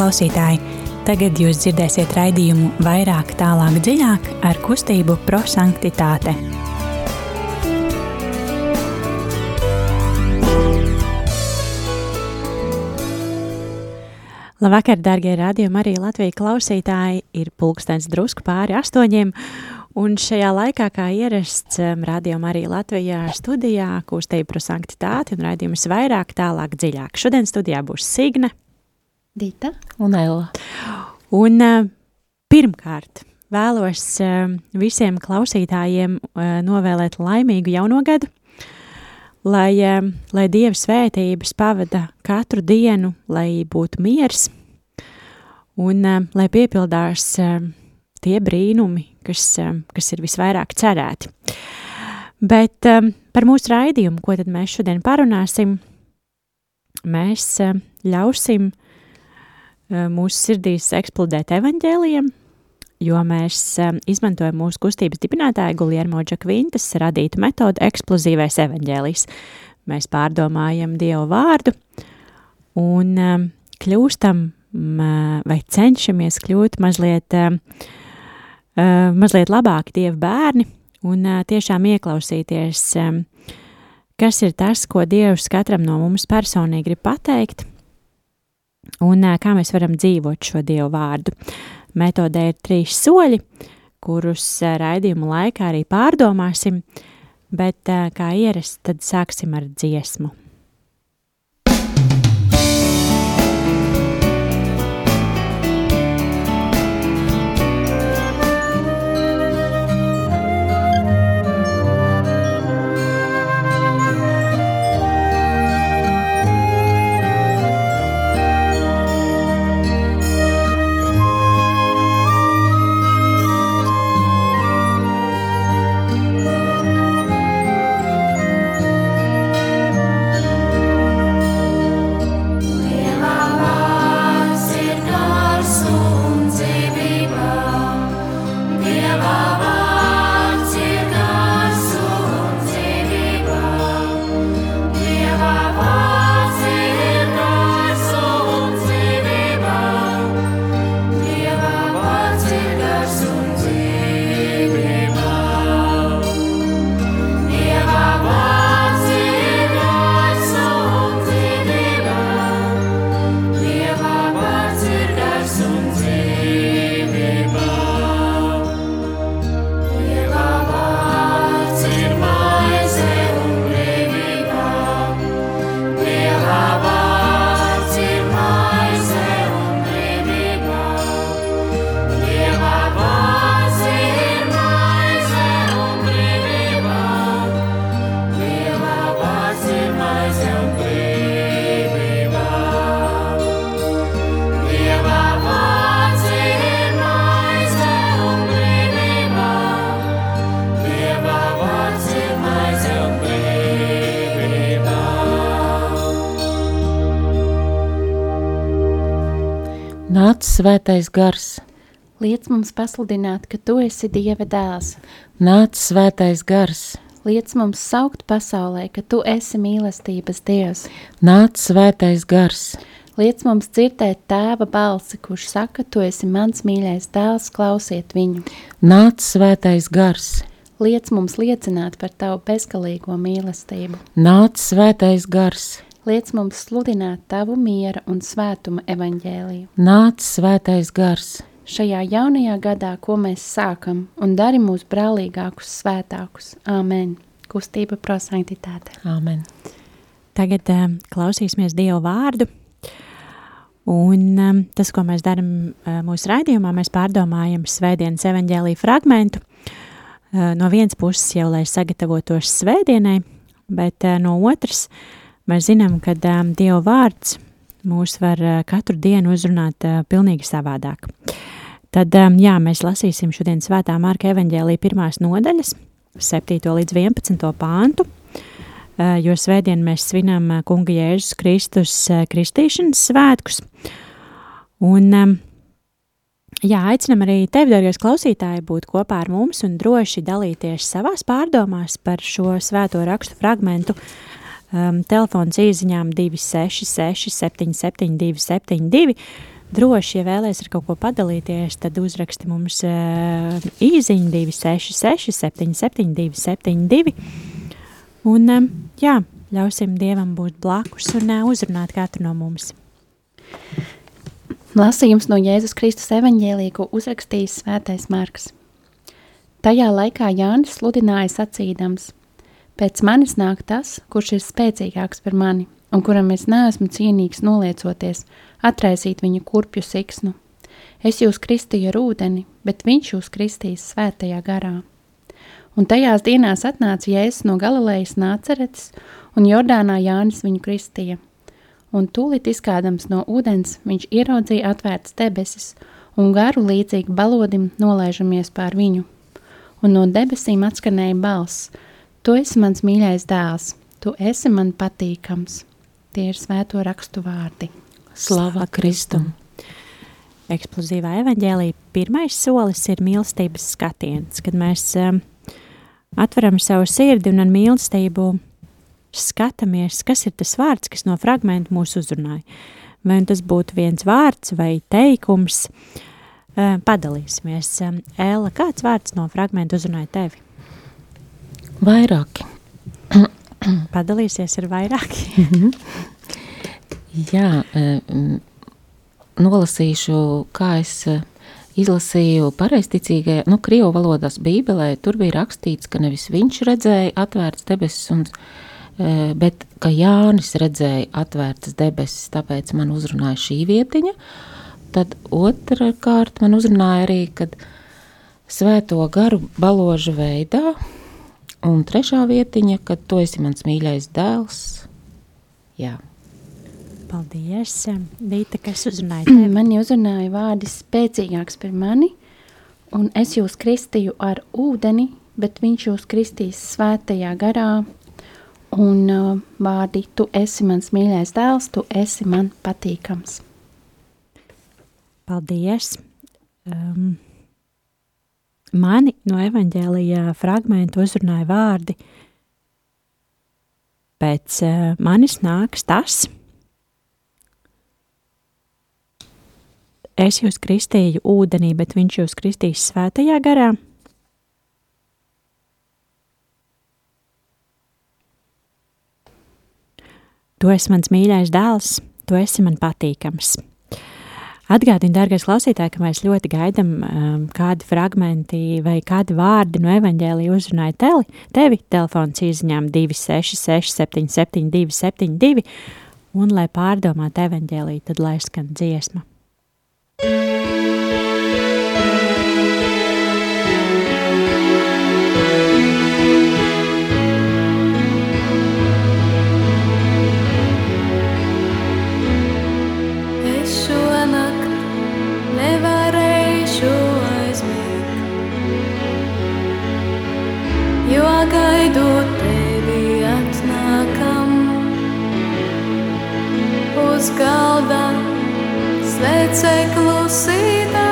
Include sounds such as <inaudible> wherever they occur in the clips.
Klausītāji, tagad jūs dzirdēsiet raidījumu vairāk, tālāk, dziļāk ar kustību prosanktitāte. Labvakar, darbie radījumi, arī Latvijas klausītāji. Ir pulkstenis drusku pāri astoņiem, Un šajā laikā, kā ierasts um, radījumā arī Latvijā studijā, kustība par sanktitāti un raidījums vairāk, tālāk, dziļāk. Šodien studijā būs Signe, Dita un Ella. Un uh, pirmkārt vēlos uh, visiem klausītājiem uh, novēlēt laimīgu jauno gadu, lai, lai Dieva svētības pavada katru dienu, lai būtu miers un lai piepildās tie brīnumi, kas, kas ir visvairāk cerēti. Bet par mūsu raidījumu, ko tad mēs šodien parunāsim, mēs ļausim mūsu sirdīs eksplodēt evaņģēliem, jo mēs um, izmantojam mūsu kustības dibinātāja Guliermo Džakvintas radītu metodu eksplozīvais evaņģēlijs. Mēs pārdomājam Dievu vārdu un um, kļūstam vai cenšamies kļūt mazliet mazliet labāki dievu bērni un tiešām ieklausīties, kas ir tas, ko Dievs katram no mums personīgi grib pateikt, un kā mēs varam dzīvot šo Dievu vārdu. Metodē ir trīs soļi, kurus raidījumu laikā arī pārdomāsim, bet kā ierasts, tad sāksim ar dziesmu. Svētais gars. Liec mums pasludināt, ka tu esi Dieva dēls. Nāc svētais gars. Liec mums saukt pasaulē, ka tu esi mīlestības Dievs. Nāc svētais gars. Liec mums dzirdēt tēva balsi, kurš saka, tu esi mans mīļais dēls, klausiet viņu. Nāc svētais gars. Liec mums liecināt par tavu bezgalīgo mīlestību. Nāc svētais gars liec mums sludināt tavu miera un svētuma evaņģēliju. Nāc svētais gars! Šajā jaunajā gadā, ko mēs sākam, un dari mūs brālīgākus, svētākus. Āmen! Kustība prosanktitāte. Āmen! Tagad um, klausīsimies Dievu vārdu. Un um, tas, ko mēs darām uh, mūsu raidījumā, mēs pārdomājam svētdienas evaņģēlīju fragmentu. Uh, no vienas puses jau, lai sagatavotos svētdienai, bet uh, no otras uh, Mēs zinām, ka um, Dieva vārds mūs var uh, katru dienu uzrunāt uh, pilnīgi savādāk. Tad, um, jā, mēs lasīsim šodien svētā Marka evaņģēlī pirmās nodaļas, 7. līdz 11. pāntu, uh, jo svētdien mēs svinam uh, kunga Jēzus Kristus uh, kristīšanas svētkus. Un, um, jā, aicinam arī tevi, dargais klausītāji, būt kopā ar mums un droši dalīties savās pārdomās par šo svēto rakstu fragmentu, uh, um, telefons īsiņām 266, 772, 72, droši, ja vēlaties ar kaut ko padalīties, tad uzraksti mums uh, īsiņu 266, 772, 72. Un um, jā, ļausim Dievam būt blakus un uh, uzrunāt katru no mums. Lasījums no Jēzus Kristus evaņģēlī, ko uzrakstījis Svētais Marks. Tajā laikā Jānis sludināja sacīdams: Pēc manis nāk tas, kurš ir spēcīgāks par mani, un kuram es neesmu cienīgs noliecoties, atraisīt viņa kurpju siksnu. Es jūs kristīju ar ūdeni, bet viņš jūs kristīs svētajā garā. Un tajās dienās atnāca Jēzus no Galilejas nāceretes, un Jordānā Jānis viņu kristīja. Un tūlīt izkādams no ūdens, viņš ieraudzīja atvērtas debesis, un garu līdzīgi balodim nolaižamies pār viņu. Un no debesīm atskanēja balss: Tu esi mans mīļais dēls, tu esi man patīkams. Tie ir svēto rakstu vārdi. Slava Kristum! Eksplozīvā evaņģēlī pirmais solis ir mīlestības skatiens, kad mēs um, atveram savu sirdi un ar mīlestību skatāmies, kas ir tas vārds, kas no fragmenta mūs uzrunāja. Vai tas būtu viens vārds vai teikums, uh, padalīsimies. Um, Ēla, kāds vārds no fragmenta uzrunāja tevi? Vairāki. <clears throat> Padalīsies ar vairākiem. <laughs> Jā, nolasīšu, kā es izlasīju pareizticīgajā, nu, krievu valodās bībelē, tur bija rakstīts, ka nevis viņš redzēja atvērts debesis, un, bet ka Jānis redzēja atvērtas debesis, tāpēc man uzrunāja šī vietiņa. Tad otra kārt man uzrunāja arī, kad svēto garu baložu veidā, un trešā vietiņa, kad tu esi mans mīļais dēls. Jā. Paldies, Dīta, kas uzrunāja <clears throat> tevi. Mani uzrunāja vārdi spēcīgāks par mani, un es jūs kristīju ar ūdeni, bet viņš jūs kristīs svētajā garā, un uh, vārdi, tu esi mans mīļais dēls, tu esi man patīkams. Paldies! Um, mani no evaņģēlijā fragmentu uzrunāja vārdi, pēc uh, manis nāks tas, Es jūs kristīju ūdenī, bet viņš jūs kristīs svētajā garā. Tu esi mans mīļais dēls, tu esi man patīkams. Atgādini, dārgais klausītāj, ka mēs ļoti gaidām um, kādi fragmenti vai kādi vārdi no evaņģēlija uzrunāja teli, tevi. Telefons izņēma 266, 772, 72, un, lai pārdomātu evaņģēliju, tad lai skan dziesma. Es uz galda svece klusītē.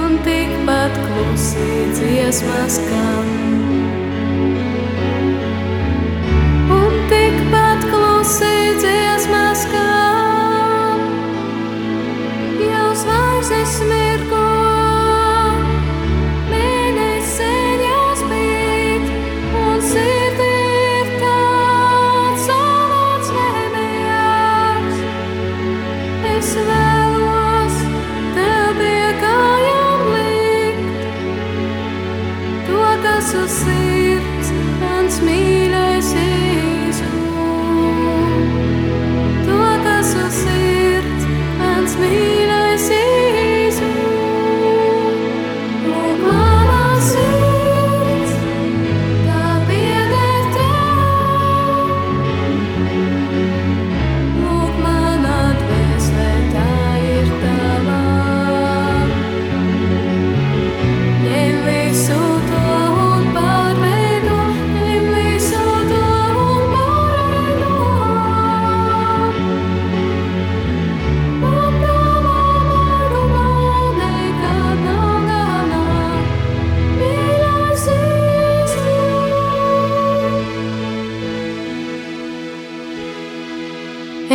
Un tikpat klusī dziesmas skan.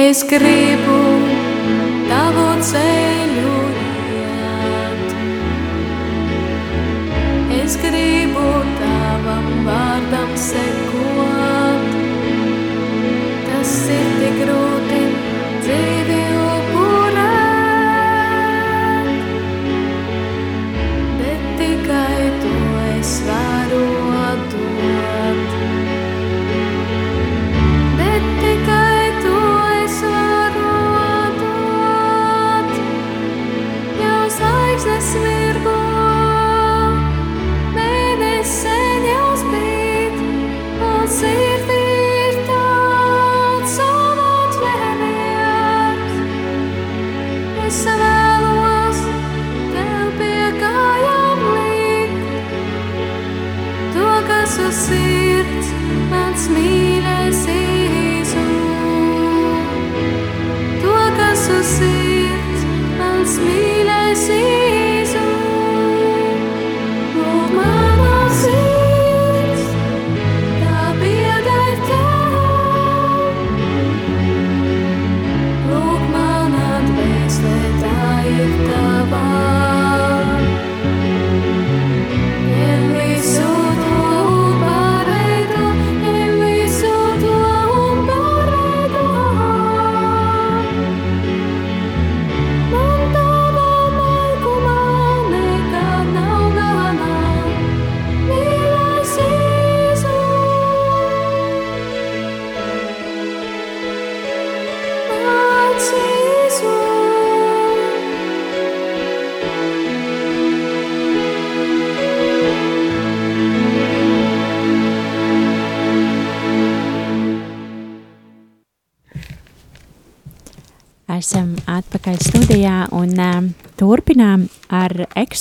Es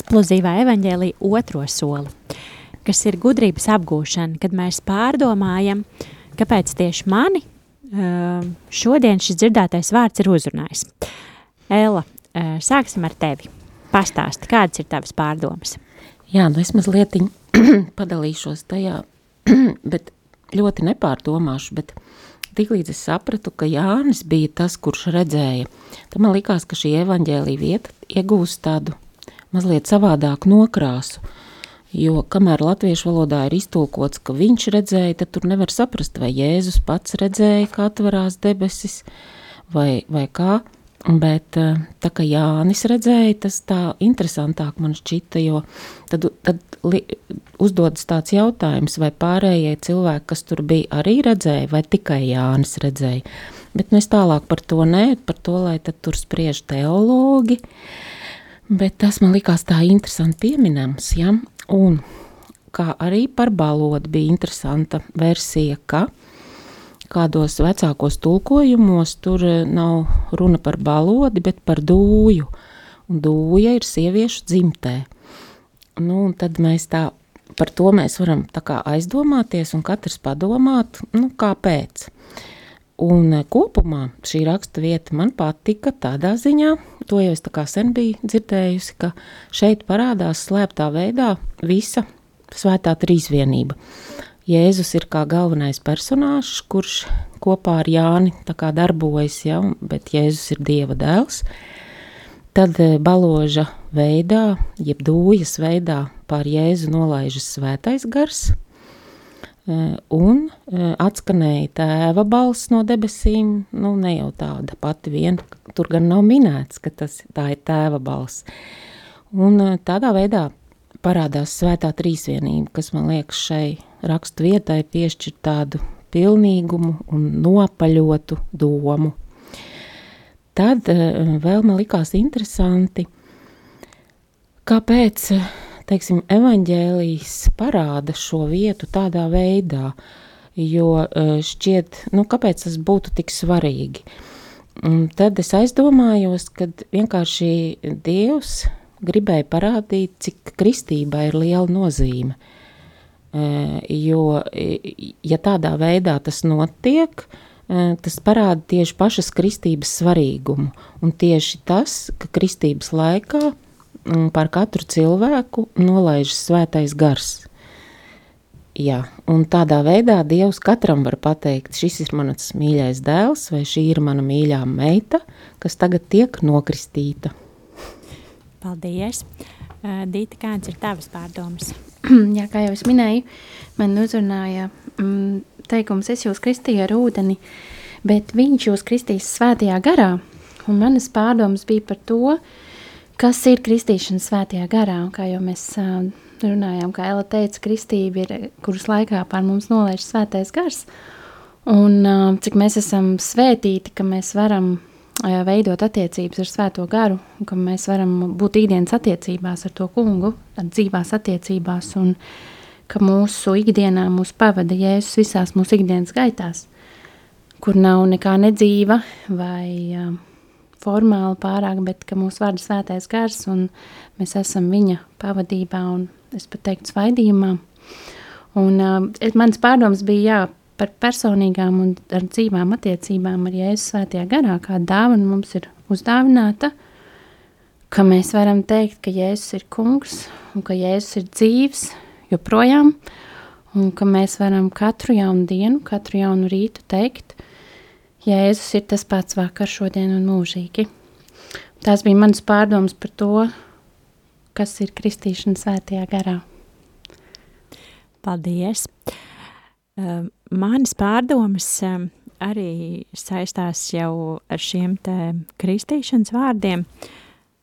eksplozīvā evaņģēlīja otro soli, kas ir gudrības apgūšana, kad mēs pārdomājam, kāpēc tieši mani um, šodien šis dzirdētais vārds ir uzrunājis. Ella, uh, sāksim ar tevi. Pastāsti, kādas ir tavas pārdomas? Jā, nu es mazliet <clears throat> padalīšos tajā, <clears throat> bet ļoti nepārdomāšu, bet tiklīdz es sapratu, ka Jānis bija tas, kurš redzēja, tad man likās, ka šī evaņģēlīja vieta iegūst tādu mazliet savādāku nokrāsu, jo kamēr latviešu valodā ir iztulkots, ka viņš redzēja, tad tur nevar saprast, vai Jēzus pats redzēja, kā atverās debesis, vai, vai kā, Bet eh, tā kā Jānis redzēja, tas tā interesantāk man šķita, jo tad, tad uzdodas tāds jautājums, vai pārējie cilvēki, kas tur bija, arī redzēja, vai tikai Jānis redzēja. Bet nu es tālāk par to nē, par to, lai tur spriež teologi, bet tas man likās tā interesanti pieminams, ja? un kā arī par balodu bija interesanta versija, ka kādos vecākos tulkojumos tur eh, nav runa par balodi, bet par dūju. Un dūja ir sieviešu dzimtē. Nu, un tad mēs tā, par to mēs varam tā kā aizdomāties un katrs padomāt, nu, kāpēc. Un eh, kopumā šī raksta vieta man patika tādā ziņā, to jau es tā kā sen biju dzirdējusi, ka šeit parādās slēptā veidā visa svētā trīsvienība. Jēzus ir kā galvenais personāžs, kurš kopā ar Jāni darbojas, ja, bet Jēzus ir Dieva dēls. Tad eh, baloža veidā, jeb dūjas veidā pār Jēzu nolaižas svētais gars, un eh, atskanēja tēva balss no debesīm, nu ne jau tāda pati vien, tur gan nav minēts, ka tas, tā ir tēva balss. Un tādā veidā parādās svētā trīsvienība, kas man liekas šai rakstu vietai piešķir tādu pilnīgumu un nopaļotu domu. Tad eh, vēl man likās interesanti, kāpēc, teiksim, evaņģēlijas parāda šo vietu tādā veidā, jo eh, šķiet, nu, kāpēc tas būtu tik svarīgi. Un tad es aizdomājos, ka vienkārši Dievs gribēja parādīt, cik kristībai ir liela nozīme. Jo, ja tādā veidā tas notiek, tas parāda tieši pašas kristības svarīgumu. Un tieši tas, ka kristības laikā par katru cilvēku nolaižas svētais gars. Jā, un tādā veidā Dievs katram var pateikt, šis ir mans mīļais dēls, vai šī ir mana mīļā meita, kas tagad tiek nokristīta. Paldies! Uh, Dīta, kāds ir tavas pārdomas? <clears throat> Jā, kā jau es minēju, man uzrunāja mm, teikums, es jūs kristīju ar ūdeni, bet viņš jūs kristīs svētajā garā. Un manas pārdomas bija par to, kas ir kristīšana svētajā garā. Un kā jau mēs runājām, kā Ela teica, kristība ir, kuras laikā pār mums nolaiž svētais gars. Un cik mēs esam svētīti, ka mēs varam veidot attiecības ar svēto garu, ka mēs varam būt ikdienas attiecībās ar to kungu, dzīvās attiecībās, un ka mūsu ikdienā mūs pavada Jēzus visās mūsu ikdienas gaitās, kur nav nekā nedzīva vai uh, formāli pārāk, bet ka mūs vada svētais gars, un mēs esam viņa pavadībā, un es pat teiktu svaidījumā. Un uh, mans pārdoms bija, jā, par personīgām un ar dzīvām attiecībām ar Jēzus svētajā garā, kā dāvana mums ir uzdāvināta, ka mēs varam teikt, ka Jēzus ir kungs un ka Jēzus ir dzīvs joprojām, un ka mēs varam katru jaunu dienu, katru jaunu rītu teikt, Jēzus ir tas pats vakar, šodien un mūžīgi. Tās bija manas pārdomas par to, kas ir kristīšana svētajā garā. Paldies! Uh, manas pārdomas um, arī saistās jau ar šiem kristīšanas vārdiem,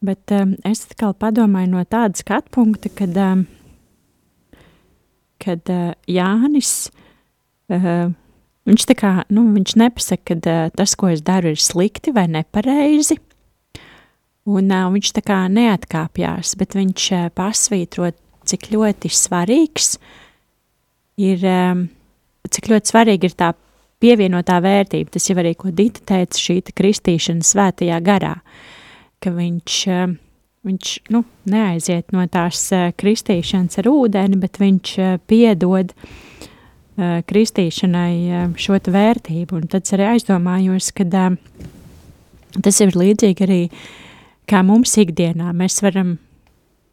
bet um, es atkal padomāju no tāda skatu punkta, kad, kad Jānis, viņš tā kā, nu, viņš nepasaka, ka tas, ko es daru, ir slikti vai nepareizi, un uh, viņš tā kā neatkāpjās, bet viņš uh, pasvītro, cik ļoti svarīgs ir, um, cik ļoti svarīgi ir tā pievienotā vērtība. Tas jau arī, ko Dita teica, šī kristīšana svētajā garā, ka viņš, viņš nu, neaiziet no tās kristīšanas ar ūdeni, bet viņš piedod kristīšanai uh, šo vērtību. Un tad es arī aizdomājos, ka uh, tas ir līdzīgi arī kā mums ikdienā. Mēs varam,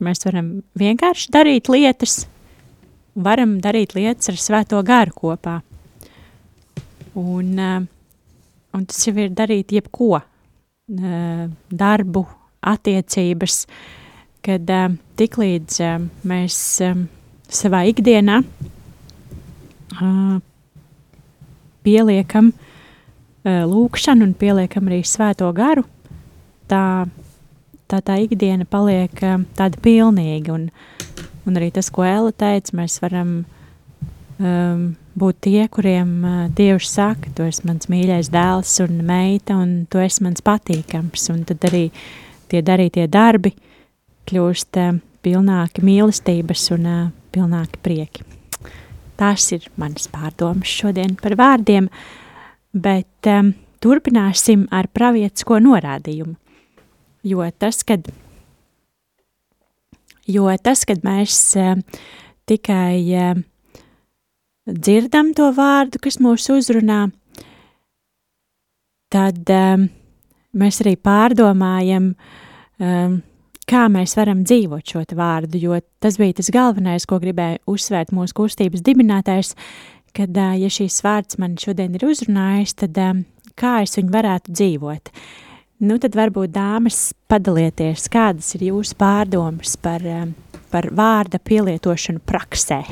mēs varam vienkārši darīt lietas, varam darīt lietas ar svēto garu kopā. Un, un tas jau ir darīt jebko, darbu, attiecības, kad tiklīdz mēs savā ikdienā pieliekam lūkšanu un pieliekam arī svēto garu, tā tā, tā ikdiena paliek tāda pilnīga. Un, un arī tas, ko Ella teica, mēs varam um, būt tie, kuriem uh, Dievs saka, tu esi mans mīļais dēls un meita, un tu esi mans patīkams. Un tad arī tie darītie darbi kļūst uh, pilnāki mīlestības un uh, pilnāki prieki. Tās ir manas pārdomas šodien par vārdiem, bet um, turpināsim ar pravietisko norādījumu. Jo tas, kad, jo tas, kad mēs uh, tikai uh, dzirdam to vārdu, kas mūs uzrunā, tad um, mēs arī pārdomājam, um, kā mēs varam dzīvot šo vārdu, jo tas bija tas galvenais, ko gribēja uzsvērt mūsu kustības dibinātājs, kad, uh, ja šīs vārds man šodien ir uzrunājis, tad kā es viņu varētu dzīvot. Nu, tad varbūt dāmas padalieties, kādas ir jūsu pārdomas par, par vārda pielietošanu praksē?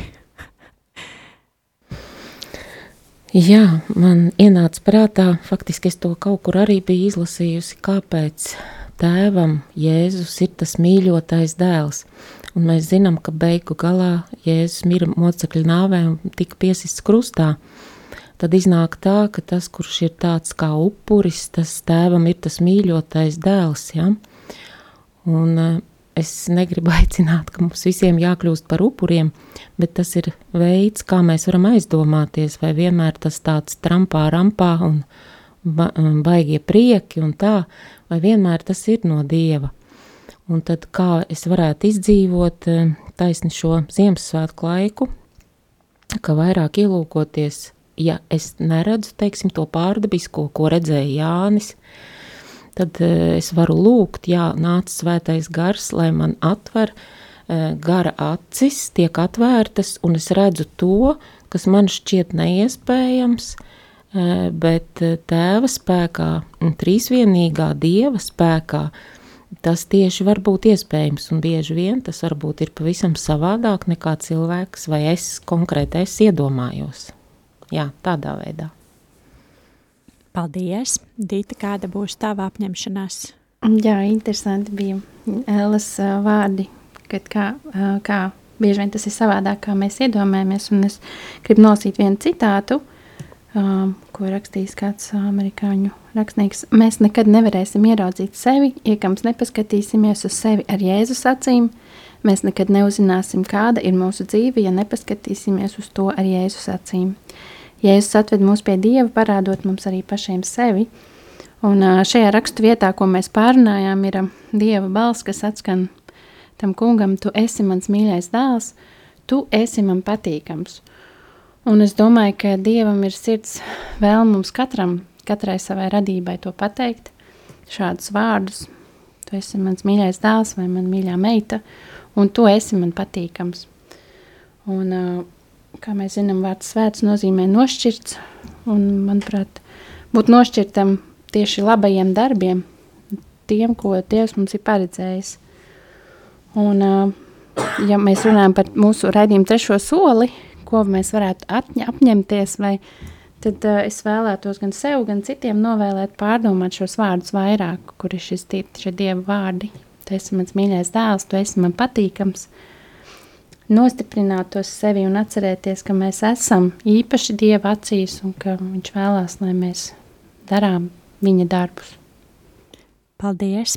Jā, man ienāca prātā, faktiski es to kaut kur arī biju izlasījusi, kāpēc tēvam Jēzus ir tas mīļotais dēls. Un mēs zinām, ka beigu galā Jēzus mira mocekļu nāvē un tika piesists krustā. Tad iznāk tā, ka tas, kurš ir tāds kā upuris, tas tēvam ir tas mīļotais dēls. Ja? Un, uh, es negribu <laughs> aicināt, ka mums visiem jākļūst par upuriem, bet tas ir veids, kā mēs varam aizdomāties, vai vienmēr tas tāds trampā, rampā un ba baigie prieki un tā, vai vienmēr tas ir no Dieva. Un tad kā es varētu izdzīvot taisni šo Ziemassvētku laiku, ka vairāk ielūkoties ja es neredzu, teiksim, to pārdabisko, ko redzēja Jānis, tad uh, es varu lūgt, jā, nāc svētais gars, lai man atver eh, gara acis tiek atvērtas, un es redzu to, kas man šķiet neiespējams, eh, bet eh, tēva spēkā, un trīsvienīgā dieva spēkā, tas tieši var būt iespējams, un bieži vien tas varbūt ir pavisam savādāk nekā cilvēks vai es konkrēti es iedomājos. Jā, tādā veidā. Paldies! Dīta, kāda būs tava apņemšanās? Jā, interesanti bija Ēlas ā, vārdi, kad kā, kā bieži vien tas ir savādāk, kā mēs iedomājamies. Un es gribu nosīt vienu citātu, ko rakstījis kāds amerikāņu rakstnieks. Mēs nekad nevarēsim ieraudzīt sevi, iekams nepaskatīsimies uz sevi ar Jēzus acīm. Mēs nekad neuzzināsim, kāda ir mūsu dzīve, ja nepaskatīsimies uz to ar Jēzus acīm. Jēzus atved mūs pie Dieva, parādot mums arī pašiem sevi. Un šajā rakstu vietā, ko mēs pārunājām, ir Dieva balss, kas atskan tam kungam, tu esi mans mīļais dēls, tu esi man patīkams. Un es domāju, ka Dievam ir sirds vēl mums katram, katrai savai radībai to pateikt, šādus vārdus. Tu esi mans mīļais dēls vai man mīļā meita, un tu esi man patīkams. Un, kā mēs zinām, vārds svēts nozīmē nošķirts, un, manuprāt, būt nošķirtam tieši labajiem darbiem, tiem, ko Dievs mums ir paredzējis. Un, ja mēs runājam par mūsu raidījumu trešo soli, ko mēs varētu atņa, apņemties, vai, tad uh, es vēlētos gan sev, gan citiem novēlēt pārdomāt šos vārdus vairāk, kur ir šis tie, šie Dieva vārdi. Tu esi mans mīļais dēls, tu esi man patīkams. Nostiprināt to sevi un atcerēties, ka mēs esam īpaši Dieva acīs un ka Viņš vēlās, lai mēs darām viņa darbus. Paldies!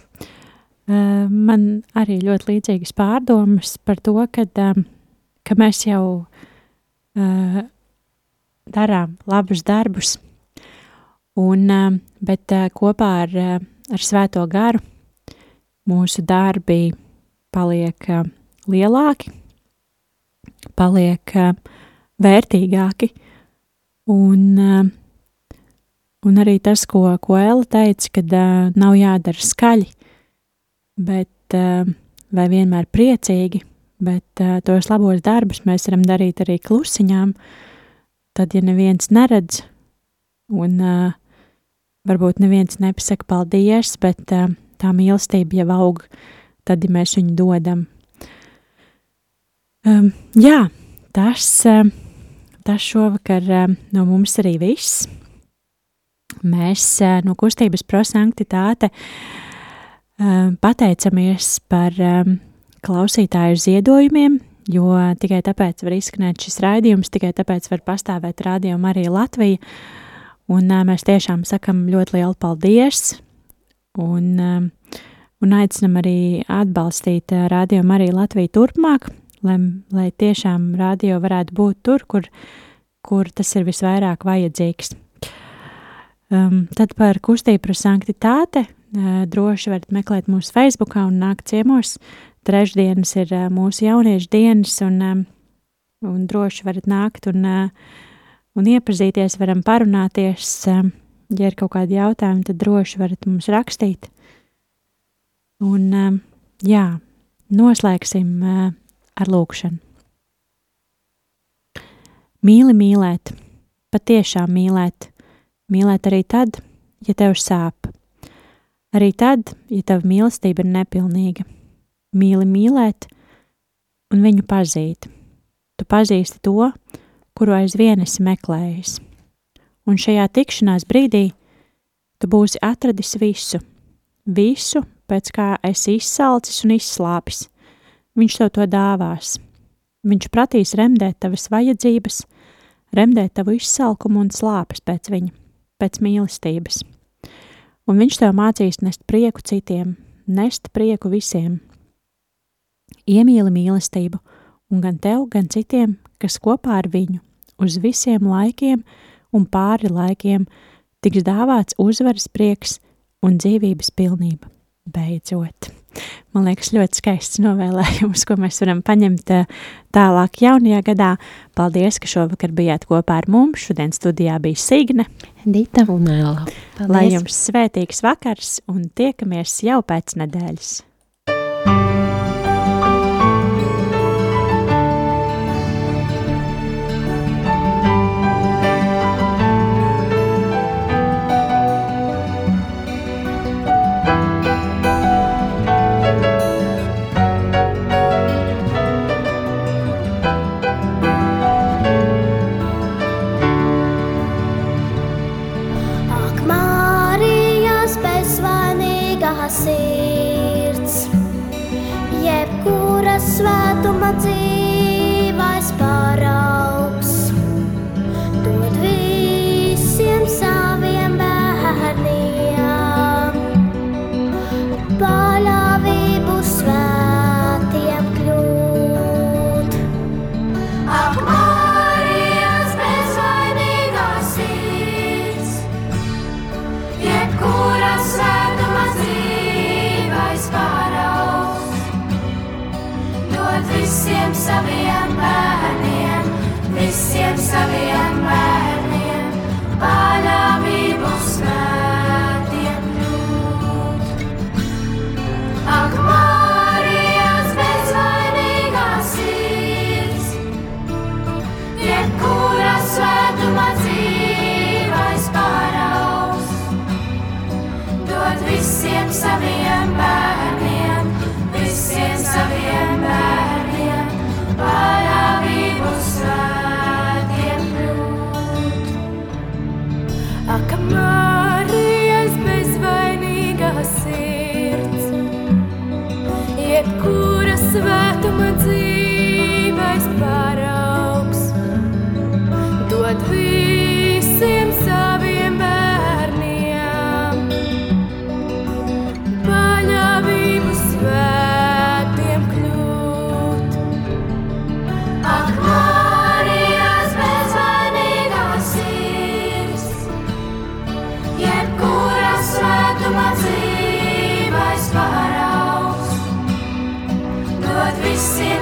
Uh, man arī ļoti līdzīgas pārdomas par to, kad, um, ka mēs jau uh, darām labus darbus, un, um, bet uh, kopā ar, ar Svēto garu mūsu darbi paliek lielāki, paliek vērtīgāki, un, un arī tas, ko, ko Ella teica, kad nav jādara skaļi, bet vai vienmēr priecīgi, bet uh, tos labos darbus mēs varam darīt arī klusiņām, tad, ja neviens neredz, un uh, varbūt neviens nepasaka paldies, bet uh, tā mīlestība jau aug, tad, ja mēs viņu dodam. Um, jā, tas, uh, tas šovakar uh, no mums arī viss. Mēs uh, no kustības prosanktitāte uh, pateicamies par um, klausītāju ziedojumiem, jo tikai tāpēc var izskanēt šis raidījums, tikai tāpēc var pastāvēt rādījuma arī Latvija. Un mēs tiešām sakam ļoti lielu paldies un, un aicinam arī atbalstīt rādījumu arī Latviju turpmāk, lai, lai tiešām rādio varētu būt tur, kur, kur tas ir visvairāk vajadzīgs. Um, tad par kustību par sanktitāte droši varat meklēt mūsu Facebook un nākt ciemos. Trešdienas ir mūsu jauniešu dienas, un, un droši varat nākt un, un iepazīties, varam parunāties. Ja ir kaut kādi jautājumi, tad droši varat mums rakstīt. Un, jā, noslēgsim ar lūkšanu. Mīli mīlēt, patiešām mīlēt, mīlēt arī tad, ja tev sāp. Arī tad, ja tava mīlestība ir nepilnīga. Mīli mīlēt un viņu pazīt. Tu pazīsti to, kuru aizvien esi meklējis. Un šajā tikšanās brīdī tu būsi atradis visu, visu, pēc kā esi izsalcis un izslāpis. Viņš tev to dāvās. Viņš prasīs remdēt tavas vajadzības, remdēt tavu izsalkumu un slāpes pēc viņa, pēc mīlestības. Un viņš tev mācīs nest prieku citiem, nest prieku visiem. Iemīli mīlestību, un gan tev, gan citiem, kas kopā ar viņu uz visiem laikiem un pāri laikiem tiks dāvāts uzvaras prieks un dzīvības pilnība. Beidzot! Man liekas, ļoti skaists novēlējums, ko mēs varam paņemt eh, tālāk jaunajā gadā. Paldies, ka šovakar bijāt kopā ar mums. Šodien studijā bija Signe. Dita, Un Ēla. Lai jums svētīgs vakars un tiekamies jau pēc nedēļas.